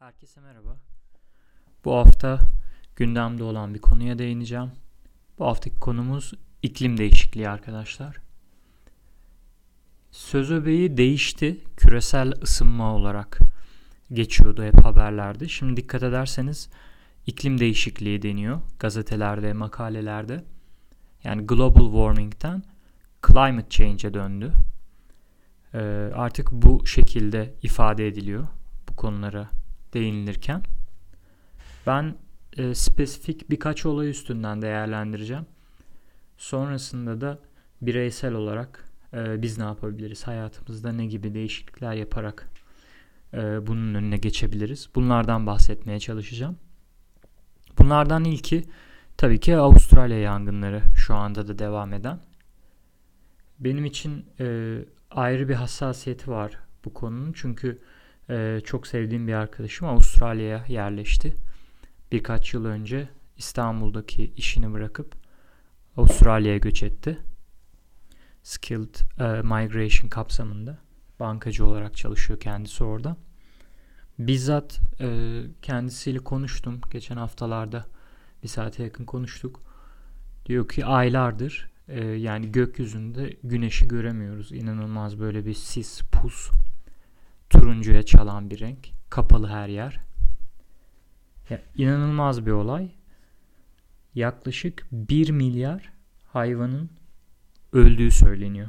Herkese merhaba. Bu hafta gündemde olan bir konuya değineceğim. Bu haftaki konumuz iklim değişikliği arkadaşlar. Söz öbeği değişti. Küresel ısınma olarak geçiyordu hep haberlerde. Şimdi dikkat ederseniz iklim değişikliği deniyor gazetelerde, makalelerde. Yani global warming'den climate change'e döndü. Ee, artık bu şekilde ifade ediliyor bu konulara değinilirken. Ben e, spesifik birkaç olay üstünden değerlendireceğim. Sonrasında da bireysel olarak e, biz ne yapabiliriz? Hayatımızda ne gibi değişiklikler yaparak e, bunun önüne geçebiliriz? Bunlardan bahsetmeye çalışacağım. Bunlardan ilki tabii ki Avustralya yangınları şu anda da devam eden. Benim için e, ayrı bir hassasiyeti var bu konunun çünkü ee, çok sevdiğim bir arkadaşım Avustralya'ya yerleşti. Birkaç yıl önce İstanbul'daki işini bırakıp Avustralya'ya göç etti. Skilled e, Migration kapsamında bankacı olarak çalışıyor kendisi orada. Bizzat e, kendisiyle konuştum geçen haftalarda bir saate yakın konuştuk. Diyor ki aylardır e, yani gökyüzünde güneşi göremiyoruz. İnanılmaz böyle bir sis, pus turuncuya çalan bir renk. Kapalı her yer. Ya, inanılmaz bir olay. Yaklaşık 1 milyar hayvanın öldüğü söyleniyor.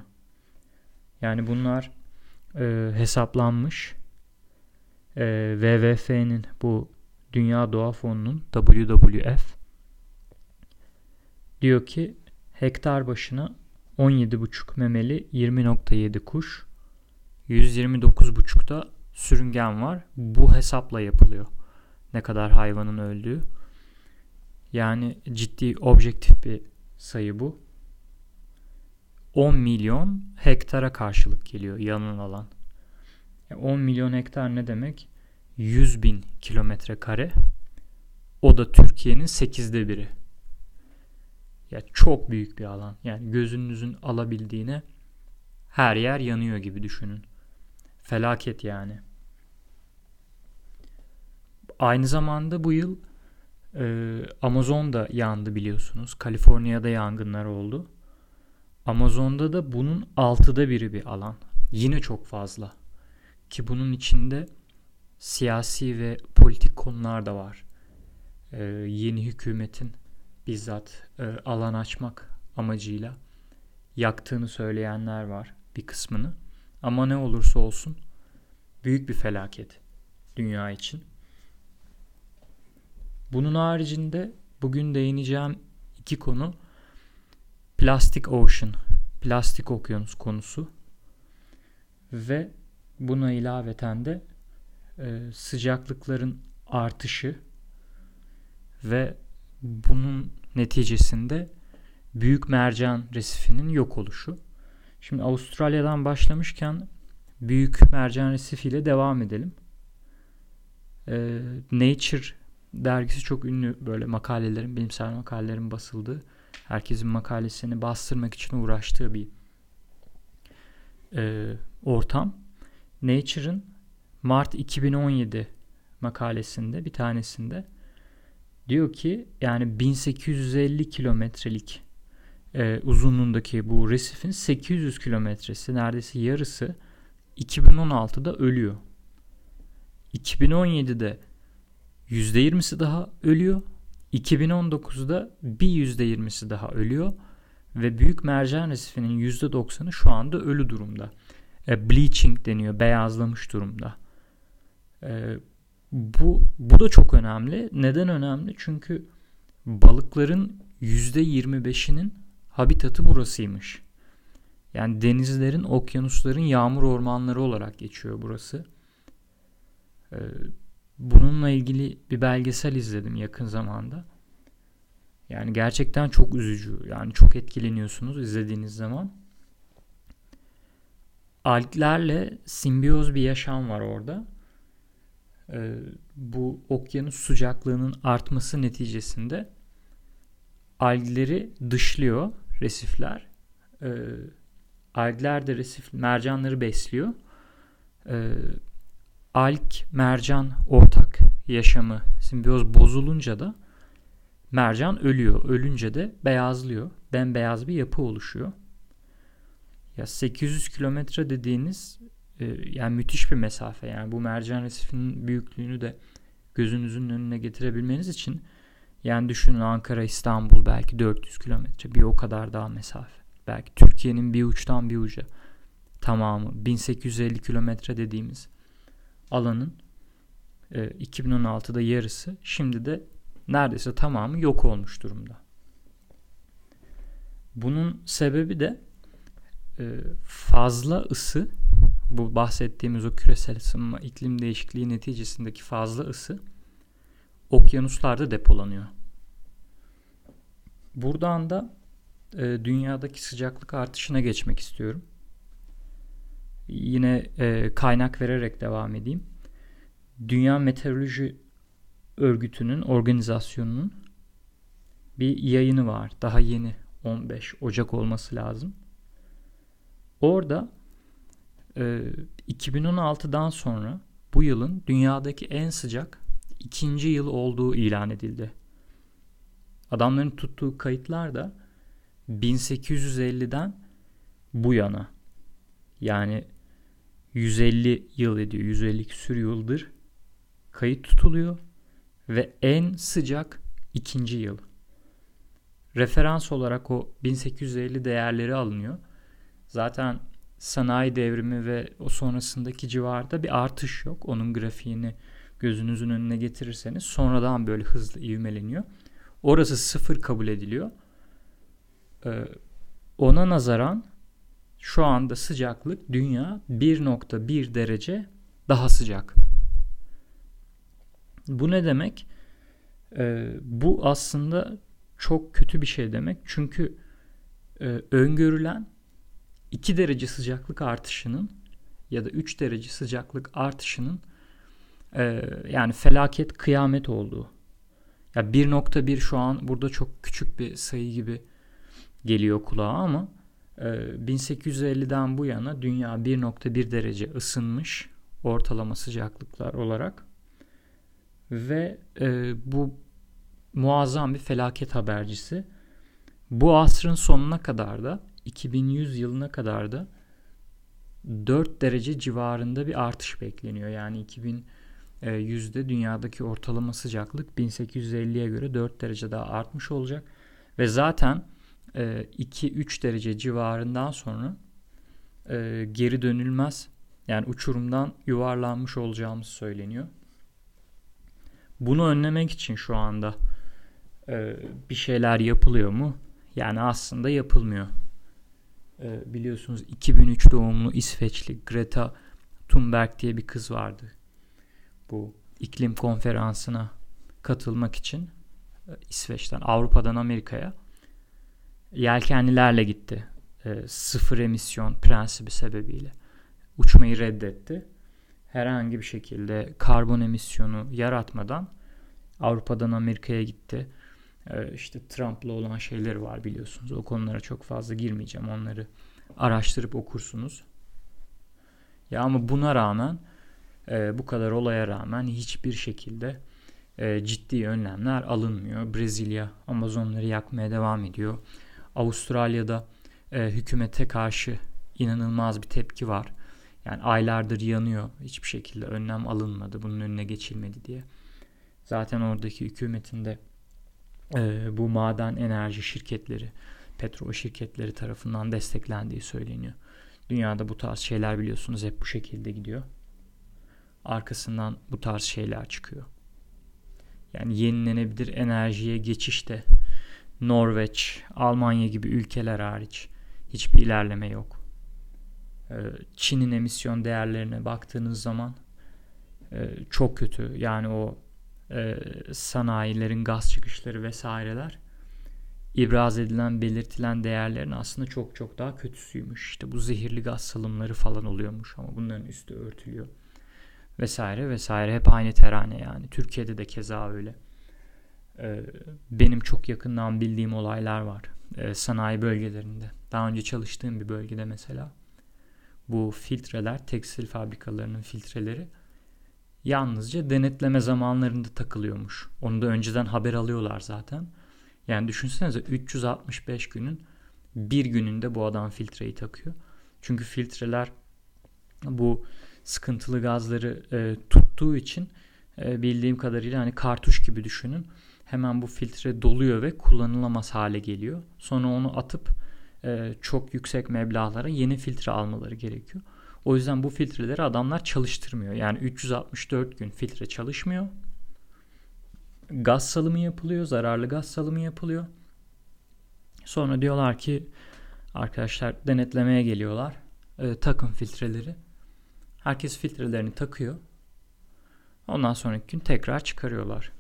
Yani bunlar e, hesaplanmış. E, WWF'nin bu Dünya Doğa Fonu'nun WWF diyor ki hektar başına 17,5 memeli 20.7 kuş 129.5'da sürüngen var. Bu hesapla yapılıyor. Ne kadar hayvanın öldüğü. Yani ciddi objektif bir sayı bu. 10 milyon hektara karşılık geliyor yanın alan. 10 milyon hektar ne demek? 100 bin kilometre kare. O da Türkiye'nin 8'de biri. Ya çok büyük bir alan. Yani gözünüzün alabildiğine her yer yanıyor gibi düşünün. Felaket yani. Aynı zamanda bu yıl e, Amazon'da yandı biliyorsunuz. Kaliforniya'da yangınlar oldu. Amazon'da da bunun altıda biri bir alan. Yine çok fazla. Ki bunun içinde siyasi ve politik konular da var. Ee, yeni hükümetin bizzat e, alan açmak amacıyla yaktığını söyleyenler var bir kısmını. Ama ne olursa olsun büyük bir felaket dünya için. Bunun haricinde bugün değineceğim iki konu Plastic Ocean, plastik okyanus konusu ve buna ilaveten de e, sıcaklıkların artışı ve bunun neticesinde büyük mercan resifinin yok oluşu. Şimdi Avustralya'dan başlamışken büyük mercan resifiyle devam edelim. Ee, Nature dergisi çok ünlü böyle makalelerin, bilimsel makalelerin basıldığı, herkesin makalesini bastırmak için uğraştığı bir e, ortam. Nature'ın Mart 2017 makalesinde bir tanesinde diyor ki yani 1850 kilometrelik e, uzunluğundaki bu resifin 800 kilometresi neredeyse yarısı 2016'da ölüyor. 2017'de %20'si daha ölüyor. 2019'da bir %20'si daha ölüyor. Ve büyük mercan resifinin %90'ı şu anda ölü durumda. E, bleaching deniyor. Beyazlamış durumda. E, bu, bu da çok önemli. Neden önemli? Çünkü balıkların %25'inin habitatı burasıymış. Yani denizlerin, okyanusların yağmur ormanları olarak geçiyor burası. Ee, bununla ilgili bir belgesel izledim yakın zamanda. Yani gerçekten çok üzücü. Yani çok etkileniyorsunuz izlediğiniz zaman. Alglerle simbiyoz bir yaşam var orada. Ee, bu okyanus sıcaklığının artması neticesinde algleri dışlıyor resifler. Ee, algler de resif mercanları besliyor. Ee, alk mercan ortak yaşamı simbiyoz bozulunca da mercan ölüyor. Ölünce de beyazlıyor. Bembeyaz bir yapı oluşuyor. Ya 800 kilometre dediğiniz e, yani müthiş bir mesafe. Yani bu mercan resifinin büyüklüğünü de gözünüzün önüne getirebilmeniz için yani düşünün Ankara İstanbul belki 400 kilometre bir o kadar daha mesafe. Belki Türkiye'nin bir uçtan bir uca tamamı 1850 kilometre dediğimiz alanın e, 2016'da yarısı şimdi de neredeyse tamamı yok olmuş durumda. Bunun sebebi de e, fazla ısı bu bahsettiğimiz o küresel ısınma iklim değişikliği neticesindeki fazla ısı okyanuslarda depolanıyor. Buradan da e, dünyadaki sıcaklık artışına geçmek istiyorum. Yine e, kaynak vererek devam edeyim. Dünya Meteoroloji Örgütü'nün, organizasyonunun bir yayını var. Daha yeni 15 Ocak olması lazım. Orada e, 2016'dan sonra bu yılın dünyadaki en sıcak ikinci yıl olduğu ilan edildi. Adamların tuttuğu kayıtlar da 1850'den bu yana yani 150 yıl ediyor. 150 küsür yıldır kayıt tutuluyor ve en sıcak ikinci yıl. Referans olarak o 1850 değerleri alınıyor. Zaten sanayi devrimi ve o sonrasındaki civarda bir artış yok. Onun grafiğini gözünüzün önüne getirirseniz sonradan böyle hızlı ivmeleniyor. Orası sıfır kabul ediliyor. Ee, ona nazaran şu anda sıcaklık dünya 1.1 derece daha sıcak. Bu ne demek? Ee, bu aslında çok kötü bir şey demek. Çünkü e, öngörülen 2 derece sıcaklık artışının ya da 3 derece sıcaklık artışının e, yani felaket kıyamet olduğu. Ya 1.1 şu an burada çok küçük bir sayı gibi geliyor kulağa ama e, 1850'den bu yana dünya 1.1 derece ısınmış ortalama sıcaklıklar olarak ve e, bu muazzam bir felaket habercisi. Bu asrın sonuna kadar da 2100 yılına kadar da 4 derece civarında bir artış bekleniyor. Yani 2100'de dünyadaki ortalama sıcaklık 1850'ye göre 4 derece daha artmış olacak. Ve zaten 2-3 e, derece civarından sonra e, geri dönülmez yani uçurumdan yuvarlanmış olacağımız söyleniyor. Bunu önlemek için şu anda e, bir şeyler yapılıyor mu? Yani aslında yapılmıyor. E, biliyorsunuz 2003 doğumlu İsveçli Greta Thunberg diye bir kız vardı. Bu iklim konferansına katılmak için e, İsveç'ten Avrupa'dan Amerika'ya yelkenlilerle gitti. E, sıfır emisyon prensibi sebebiyle. Uçmayı reddetti. Herhangi bir şekilde karbon emisyonu yaratmadan Avrupa'dan Amerika'ya gitti. E, işte Trump'la olan şeyleri var biliyorsunuz. O konulara çok fazla girmeyeceğim. Onları araştırıp okursunuz. Ya ama buna rağmen e, bu kadar olaya rağmen hiçbir şekilde e, ciddi önlemler alınmıyor. Brezilya Amazonları yakmaya devam ediyor. Avustralya'da e, hükümete karşı inanılmaz bir tepki var. Yani aylardır yanıyor. Hiçbir şekilde önlem alınmadı. Bunun önüne geçilmedi diye. Zaten oradaki hükümetin de e, bu maden enerji şirketleri, petrol şirketleri tarafından desteklendiği söyleniyor. Dünyada bu tarz şeyler biliyorsunuz hep bu şekilde gidiyor. Arkasından bu tarz şeyler çıkıyor. Yani yenilenebilir enerjiye geçişte Norveç, Almanya gibi ülkeler hariç hiçbir ilerleme yok. Ee, Çin'in emisyon değerlerine baktığınız zaman e, çok kötü. Yani o e, sanayilerin gaz çıkışları vesaireler ibraz edilen, belirtilen değerlerin aslında çok çok daha kötüsüymüş. İşte bu zehirli gaz salımları falan oluyormuş ama bunların üstü örtülüyor. Vesaire vesaire hep aynı terane yani. Türkiye'de de keza öyle. Ee, benim çok yakından bildiğim olaylar var. Ee, sanayi bölgelerinde. Daha önce çalıştığım bir bölgede mesela bu filtreler, tekstil fabrikalarının filtreleri yalnızca denetleme zamanlarında takılıyormuş. Onu da önceden haber alıyorlar zaten. Yani düşünsenize 365 günün bir gününde bu adam filtreyi takıyor. Çünkü filtreler bu sıkıntılı gazları e, tuttuğu için e, bildiğim kadarıyla hani kartuş gibi düşünün. Hemen bu filtre doluyor ve kullanılamaz hale geliyor. Sonra onu atıp e, çok yüksek meblağlara yeni filtre almaları gerekiyor. O yüzden bu filtreleri adamlar çalıştırmıyor. Yani 364 gün filtre çalışmıyor. Gaz salımı yapılıyor, zararlı gaz salımı yapılıyor. Sonra diyorlar ki arkadaşlar denetlemeye geliyorlar. E, takın filtreleri. Herkes filtrelerini takıyor. Ondan sonraki gün tekrar çıkarıyorlar.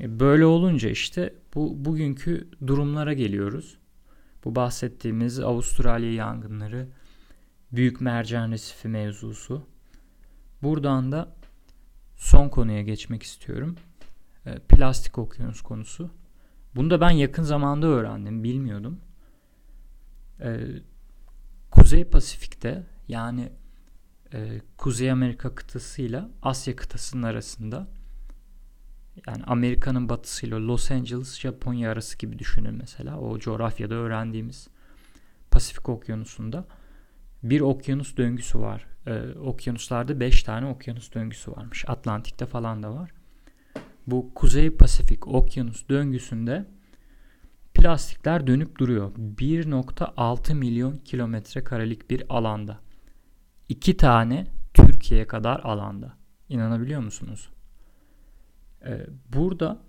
E, böyle olunca işte bu bugünkü durumlara geliyoruz. Bu bahsettiğimiz Avustralya yangınları, Büyük Mercan Resifi mevzusu. Buradan da son konuya geçmek istiyorum. E, plastik okyanus konusu. Bunu da ben yakın zamanda öğrendim, bilmiyordum. E, Kuzey Pasifik'te yani e, Kuzey Amerika kıtasıyla Asya kıtasının arasında yani Amerika'nın batısıyla Los Angeles Japonya arası gibi düşünün mesela o coğrafyada öğrendiğimiz Pasifik Okyanusu'nda bir okyanus döngüsü var. Ee, okyanuslarda 5 tane okyanus döngüsü varmış. Atlantik'te falan da var. Bu Kuzey Pasifik okyanus döngüsünde plastikler dönüp duruyor. 1.6 milyon kilometre karelik bir alanda. İki tane Türkiye kadar alanda. İnanabiliyor musunuz? Ee, burada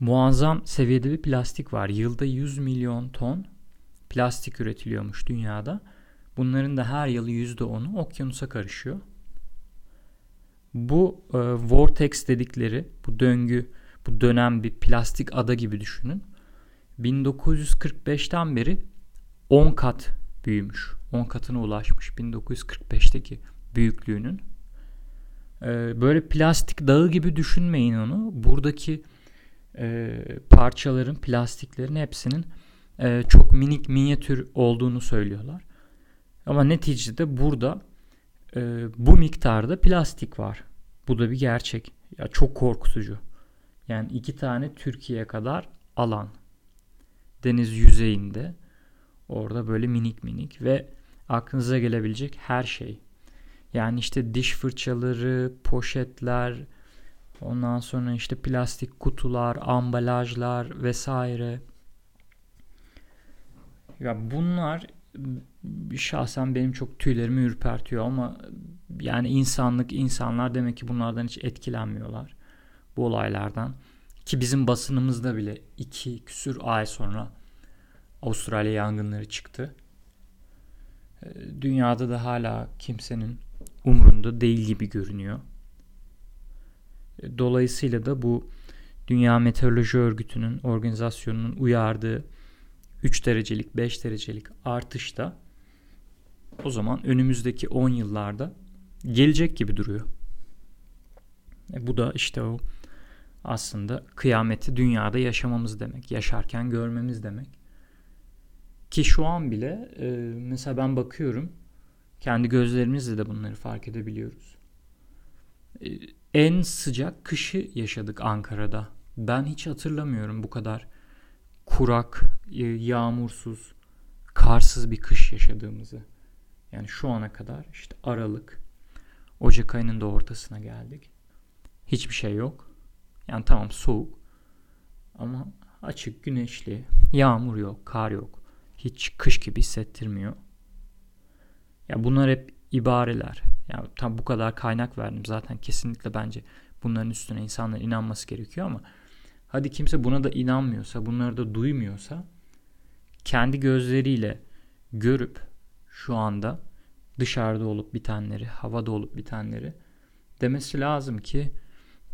muazzam seviyede bir plastik var. Yılda 100 milyon ton plastik üretiliyormuş dünyada. Bunların da her yıl %10'u okyanusa karışıyor. Bu e, vortex dedikleri bu döngü, bu dönem bir plastik ada gibi düşünün. 1945'ten beri 10 kat büyümüş. 10 katına ulaşmış 1945'teki büyüklüğünün. Ee, böyle plastik dağı gibi düşünmeyin onu. Buradaki e, parçaların, plastiklerin hepsinin e, çok minik, minyatür olduğunu söylüyorlar. Ama neticede burada e, bu miktarda plastik var. Bu da bir gerçek. Ya çok korkutucu. Yani iki tane Türkiye kadar alan. Deniz yüzeyinde. Orada böyle minik minik ve aklınıza gelebilecek her şey. Yani işte diş fırçaları, poşetler, ondan sonra işte plastik kutular, ambalajlar vesaire. Ya bunlar şahsen benim çok tüylerimi ürpertiyor ama yani insanlık insanlar demek ki bunlardan hiç etkilenmiyorlar bu olaylardan. Ki bizim basınımızda bile iki küsür ay sonra Avustralya yangınları çıktı. Ee, dünyada da hala kimsenin umrunda değil gibi görünüyor. Ee, dolayısıyla da bu Dünya Meteoroloji Örgütü'nün organizasyonunun uyardığı 3 derecelik 5 derecelik artışta o zaman önümüzdeki 10 yıllarda gelecek gibi duruyor. E bu da işte o aslında kıyameti dünyada yaşamamız demek. Yaşarken görmemiz demek. Ki şu an bile e, mesela ben bakıyorum kendi gözlerimizle de bunları fark edebiliyoruz. E, en sıcak kışı yaşadık Ankara'da. Ben hiç hatırlamıyorum bu kadar kurak, e, yağmursuz, karsız bir kış yaşadığımızı. Yani şu ana kadar işte Aralık, Ocak ayının da ortasına geldik. Hiçbir şey yok. Yani tamam soğuk ama açık, güneşli, yağmur yok, kar yok. Hiç kış gibi hissettirmiyor. Ya bunlar hep ibareler. Yani tam bu kadar kaynak verdim zaten kesinlikle bence bunların üstüne insanların inanması gerekiyor ama hadi kimse buna da inanmıyorsa, bunları da duymuyorsa kendi gözleriyle görüp şu anda dışarıda olup bitenleri, havada olup bitenleri demesi lazım ki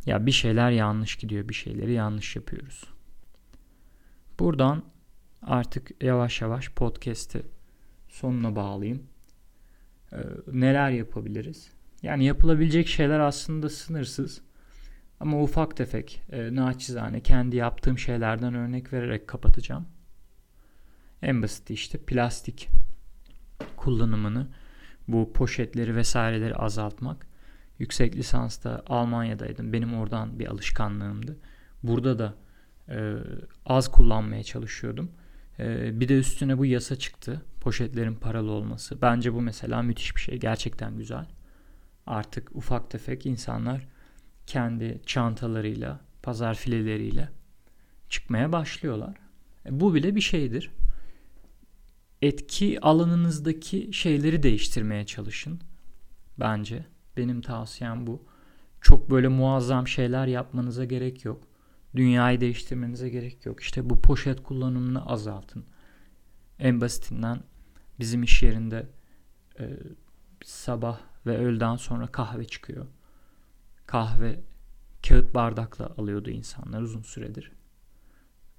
ya bir şeyler yanlış gidiyor, bir şeyleri yanlış yapıyoruz. Buradan artık yavaş yavaş podcast'i sonuna bağlayayım. Ee, neler yapabiliriz? Yani yapılabilecek şeyler aslında sınırsız. Ama ufak tefek, e, naçizane kendi yaptığım şeylerden örnek vererek kapatacağım. En basit işte plastik kullanımını, bu poşetleri vesaireleri azaltmak. yüksek lisansta Almanya'daydım. Benim oradan bir alışkanlığımdı. Burada da e, az kullanmaya çalışıyordum. E, bir de üstüne bu yasa çıktı. Poşetlerin paralı olması. Bence bu mesela müthiş bir şey. Gerçekten güzel. Artık ufak tefek insanlar kendi çantalarıyla, pazar fileleriyle çıkmaya başlıyorlar. E, bu bile bir şeydir. Etki alanınızdaki şeyleri değiştirmeye çalışın. Bence benim tavsiyem bu. Çok böyle muazzam şeyler yapmanıza gerek yok. Dünyayı değiştirmenize gerek yok. İşte bu poşet kullanımını azaltın. En basitinden bizim iş yerinde e, sabah ve öğleden sonra kahve çıkıyor. Kahve kağıt bardakla alıyordu insanlar uzun süredir.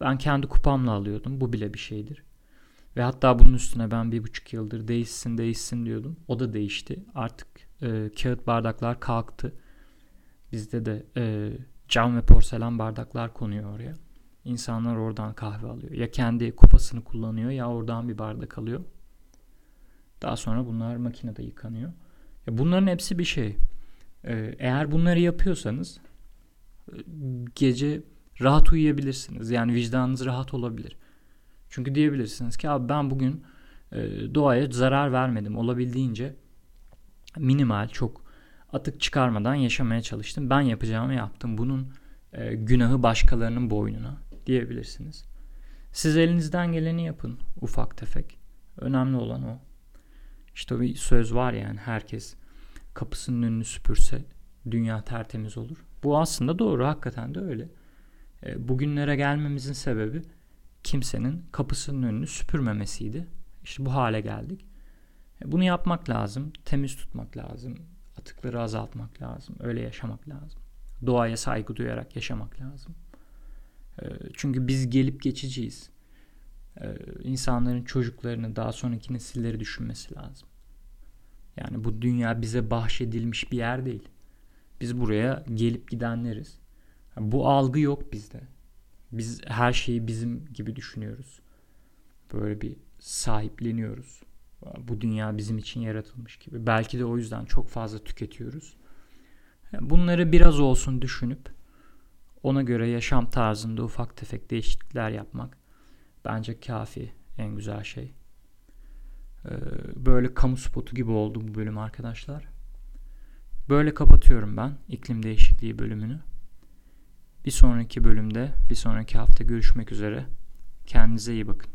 Ben kendi kupamla alıyordum. Bu bile bir şeydir. Ve hatta bunun üstüne ben bir buçuk yıldır değişsin değişsin diyordum. O da değişti. Artık e, kağıt bardaklar kalktı. Bizde de e, cam ve porselen bardaklar konuyor oraya. İnsanlar oradan kahve alıyor. Ya kendi kupasını kullanıyor ya oradan bir bardak alıyor. Daha sonra bunlar makinede yıkanıyor. Ya bunların hepsi bir şey. Ee, eğer bunları yapıyorsanız e, gece rahat uyuyabilirsiniz. Yani vicdanınız rahat olabilir. Çünkü diyebilirsiniz ki abi ben bugün e, doğaya zarar vermedim. Olabildiğince minimal, çok atık çıkarmadan yaşamaya çalıştım. Ben yapacağımı yaptım. Bunun e, günahı başkalarının boynuna diyebilirsiniz. Siz elinizden geleni yapın ufak tefek. Önemli olan o. İşte bir söz var yani herkes kapısının önünü süpürse dünya tertemiz olur. Bu aslında doğru hakikaten de öyle. E, bugünlere gelmemizin sebebi kimsenin kapısının önünü süpürmemesiydi. İşte bu hale geldik. E, bunu yapmak lazım. Temiz tutmak lazım. Atıkları azaltmak lazım. Öyle yaşamak lazım. Doğaya saygı duyarak yaşamak lazım. E, çünkü biz gelip geçiciyiz. E, insanların çocuklarını daha sonraki nesilleri düşünmesi lazım. Yani bu dünya bize bahşedilmiş bir yer değil. Biz buraya gelip gidenleriz. Bu algı yok bizde. Biz her şeyi bizim gibi düşünüyoruz. Böyle bir sahipleniyoruz. Bu dünya bizim için yaratılmış gibi. Belki de o yüzden çok fazla tüketiyoruz. Bunları biraz olsun düşünüp ona göre yaşam tarzında ufak tefek değişiklikler yapmak bence kafi en güzel şey. Ee, böyle kamu spotu gibi oldu bu bölüm arkadaşlar. Böyle kapatıyorum ben iklim değişikliği bölümünü. Bir sonraki bölümde, bir sonraki hafta görüşmek üzere. Kendinize iyi bakın.